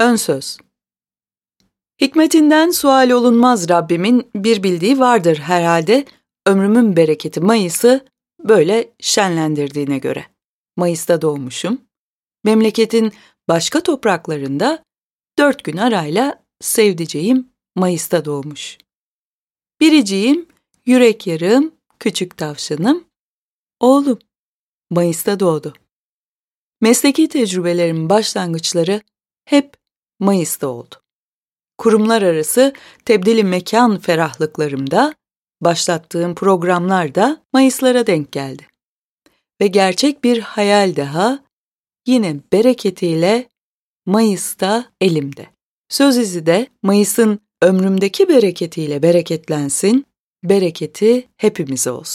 Ön söz. Hikmetinden sual olunmaz Rabbimin bir bildiği vardır herhalde. Ömrümün bereketi Mayıs'ı böyle şenlendirdiğine göre. Mayıs'ta doğmuşum. Memleketin başka topraklarında dört gün arayla sevdiceğim Mayıs'ta doğmuş. Biriciğim, yürek yarım, küçük tavşanım, oğlum Mayıs'ta doğdu. Mesleki tecrübelerimin başlangıçları hep Mayıs'ta oldu. Kurumlar arası tebdili mekan ferahlıklarımda başlattığım programlar da Mayıs'lara denk geldi. Ve gerçek bir hayal daha yine bereketiyle Mayıs'ta elimde. Söz izi de Mayıs'ın ömrümdeki bereketiyle bereketlensin, bereketi hepimize olsun.